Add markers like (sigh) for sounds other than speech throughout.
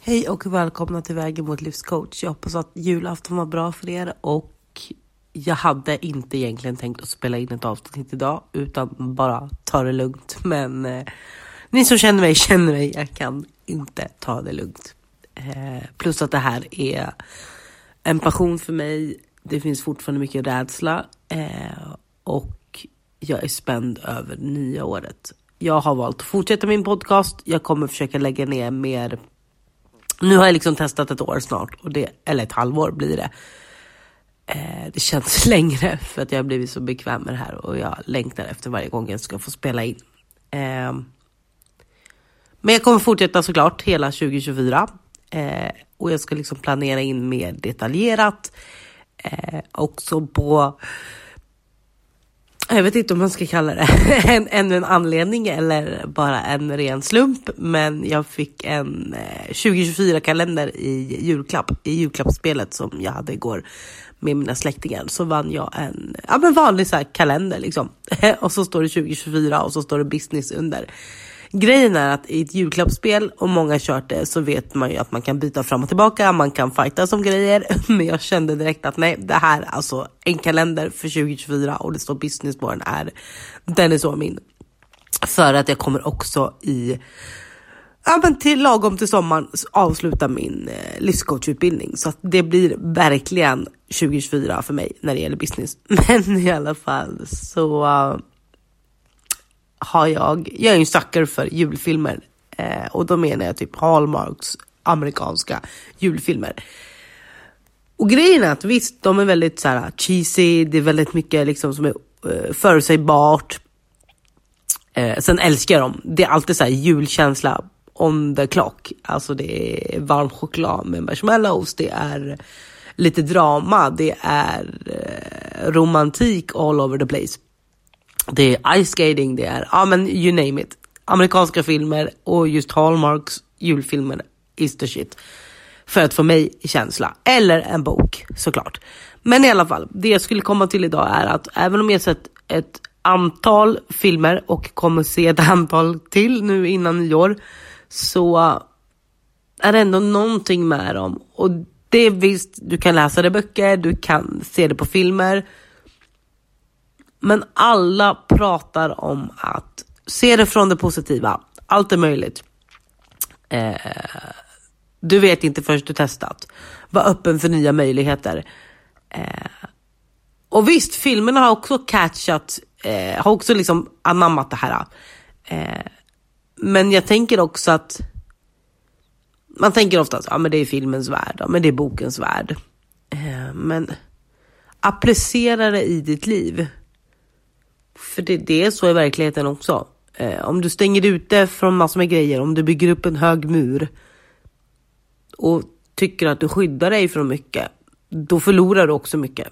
Hej och välkomna till Vägen mot livscoach. Jag hoppas att julafton var bra för er och jag hade inte egentligen tänkt att spela in ett avsnitt idag utan bara ta det lugnt. Men eh, ni som känner mig känner mig, jag kan inte ta det lugnt. Eh, plus att det här är en passion för mig. Det finns fortfarande mycket rädsla eh, och jag är spänd över nya året. Jag har valt att fortsätta min podcast. Jag kommer försöka lägga ner mer nu har jag liksom testat ett år snart, och det, eller ett halvår blir det. Eh, det känns (laughs) längre för att jag har blivit så bekväm med det här och jag längtar efter varje gång jag ska få spela in. Eh, men jag kommer fortsätta såklart hela 2024 eh, och jag ska liksom planera in mer detaljerat. Eh, också på jag vet inte om man ska kalla det (laughs) en, ännu en anledning eller bara en ren slump. Men jag fick en eh, 2024-kalender i julklapp, i julklappsspelet som jag hade igår med mina släktingar. Så vann jag en ja, men vanlig så kalender liksom. (laughs) och så står det 2024 och så står det business under. Grejen är att i ett julklappsspel, och många har kört det, så vet man ju att man kan byta fram och tillbaka, man kan fighta som grejer. (laughs) Men jag kände direkt att nej, det här, alltså en kalender för 2024 och det står business på den, är, den är så min. För att jag kommer också i ja, men till lagom till sommaren avsluta min eh, livscoachutbildning. Så att det blir verkligen 2024 för mig när det gäller business. (laughs) Men i alla fall så uh, har jag, jag är en sucker för julfilmer eh, och då menar jag typ Hallmarks amerikanska julfilmer. Och grejen är att visst, de är väldigt så här, cheesy, det är väldigt mycket liksom som är eh, förutsägbart. Eh, sen älskar jag dem. Det är alltid så här julkänsla on the clock. Alltså det är varm choklad med marshmallows, det är lite drama, det är eh, romantik all over the place. Det är ice skating, det är, ja men you name it. Amerikanska filmer och just Hallmarks julfilmer is the shit. För att få mig känsla. Eller en bok såklart. Men i alla fall, det jag skulle komma till idag är att även om jag sett ett antal filmer och kommer se ett (laughs) antal till nu innan nyår så är det ändå någonting med dem. Och det är visst, du kan läsa det i böcker, du kan se det på filmer. Men alla pratar om att se det från det positiva. Allt är möjligt. Eh, du vet inte först du testat. Var öppen för nya möjligheter. Eh, och visst, filmerna har också catchat, eh, har också liksom anammat det här. Eh, men jag tänker också att man tänker ofta att ja, men det är filmens värld, ja, men det är bokens värld. Eh, men applicera det i ditt liv. För det, det är så i verkligheten också. Eh, om du stänger ute från massor med grejer, om du bygger upp en hög mur och tycker att du skyddar dig från mycket, då förlorar du också mycket.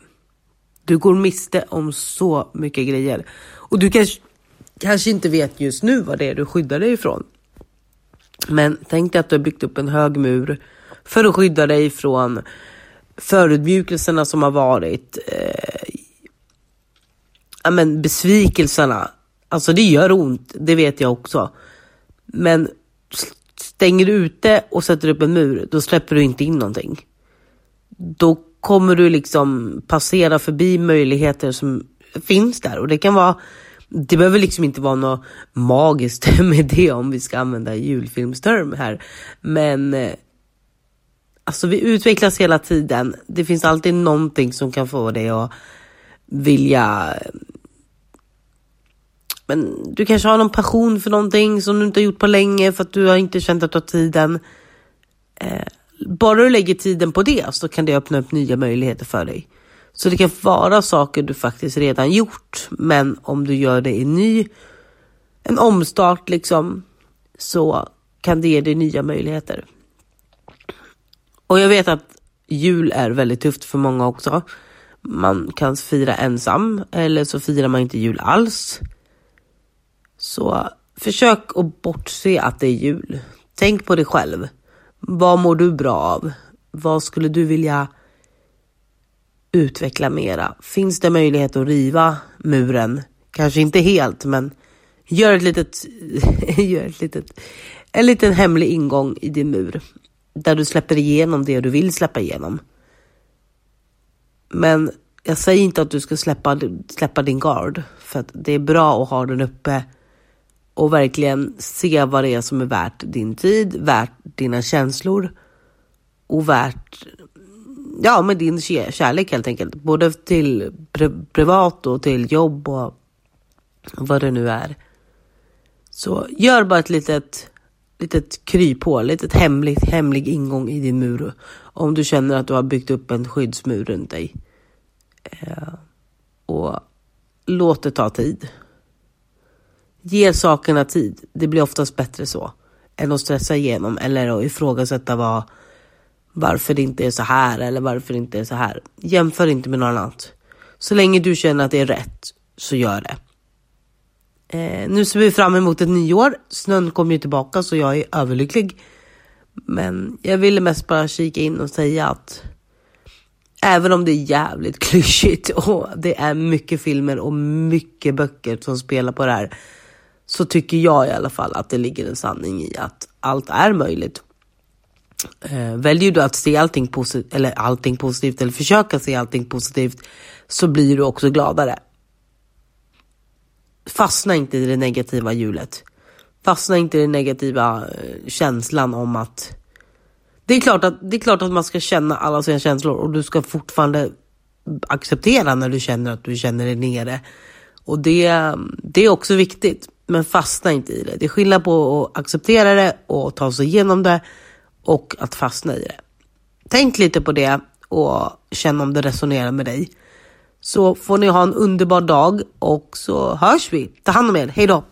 Du går miste om så mycket grejer. Och du kanske, kanske inte vet just nu vad det är du skyddar dig ifrån. Men tänk dig att du har byggt upp en hög mur för att skydda dig från förödmjukelserna som har varit, eh, men besvikelserna, alltså det gör ont, det vet jag också. Men stänger du ute och sätter upp en mur, då släpper du inte in någonting. Då kommer du liksom passera förbi möjligheter som finns där och det kan vara det behöver liksom inte vara något magiskt (laughs) med det om vi ska använda julfilmsterm här. Men eh, alltså vi utvecklas hela tiden. Det finns alltid någonting som kan få dig att vilja men du kanske har någon passion för någonting som du inte har gjort på länge för att du har inte känt att du har tiden. Eh, bara du lägger tiden på det så kan det öppna upp nya möjligheter för dig. Så det kan vara saker du faktiskt redan gjort, men om du gör det i ny, en omstart liksom, så kan det ge dig nya möjligheter. Och jag vet att jul är väldigt tufft för många också. Man kan fira ensam eller så firar man inte jul alls. Så försök att bortse att det är jul. Tänk på dig själv. Vad mår du bra av? Vad skulle du vilja utveckla mera? Finns det möjlighet att riva muren? Kanske inte helt, men gör ett litet, (laughs) gör ett litet, en liten hemlig ingång i din mur. där du släpper igenom det du vill släppa igenom. Men jag säger inte att du ska släppa, släppa din gard för att det är bra att ha den uppe och verkligen se vad det är som är värt din tid, värt dina känslor och värt ja, med din kärlek helt enkelt. Både till privat och till jobb och vad det nu är. Så gör bara ett litet, litet kryphål, litet hemligt, hemlig ingång i din mur. Om du känner att du har byggt upp en skyddsmur runt dig. Eh, och låt det ta tid. Ge sakerna tid. Det blir oftast bättre så än att stressa igenom eller att ifrågasätta vad, varför det inte är så här eller varför det inte är så här. Jämför inte med något annat. Så länge du känner att det är rätt så gör det. Eh, nu ser vi fram emot ett nyår. Snön kommer ju tillbaka så jag är överlycklig. Men jag ville mest bara kika in och säga att även om det är jävligt (laughs) klyschigt och det är mycket filmer och mycket böcker som spelar på det här så tycker jag i alla fall att det ligger en sanning i att allt är möjligt. Eh, väljer du att se allting positivt, eller allting positivt, eller försöka se allting positivt, så blir du också gladare. Fastna inte i det negativa hjulet. Fastna inte i den negativa eh, känslan om att det är, klart att, det är klart att man ska känna alla sina känslor och du ska fortfarande acceptera när du känner att du känner dig nere. Och det, det är också viktigt, men fastna inte i det. Det är skillnad på att acceptera det och ta sig igenom det och att fastna i det. Tänk lite på det och känn om det resonerar med dig. Så får ni ha en underbar dag och så hörs vi. Ta hand om er. Hej då!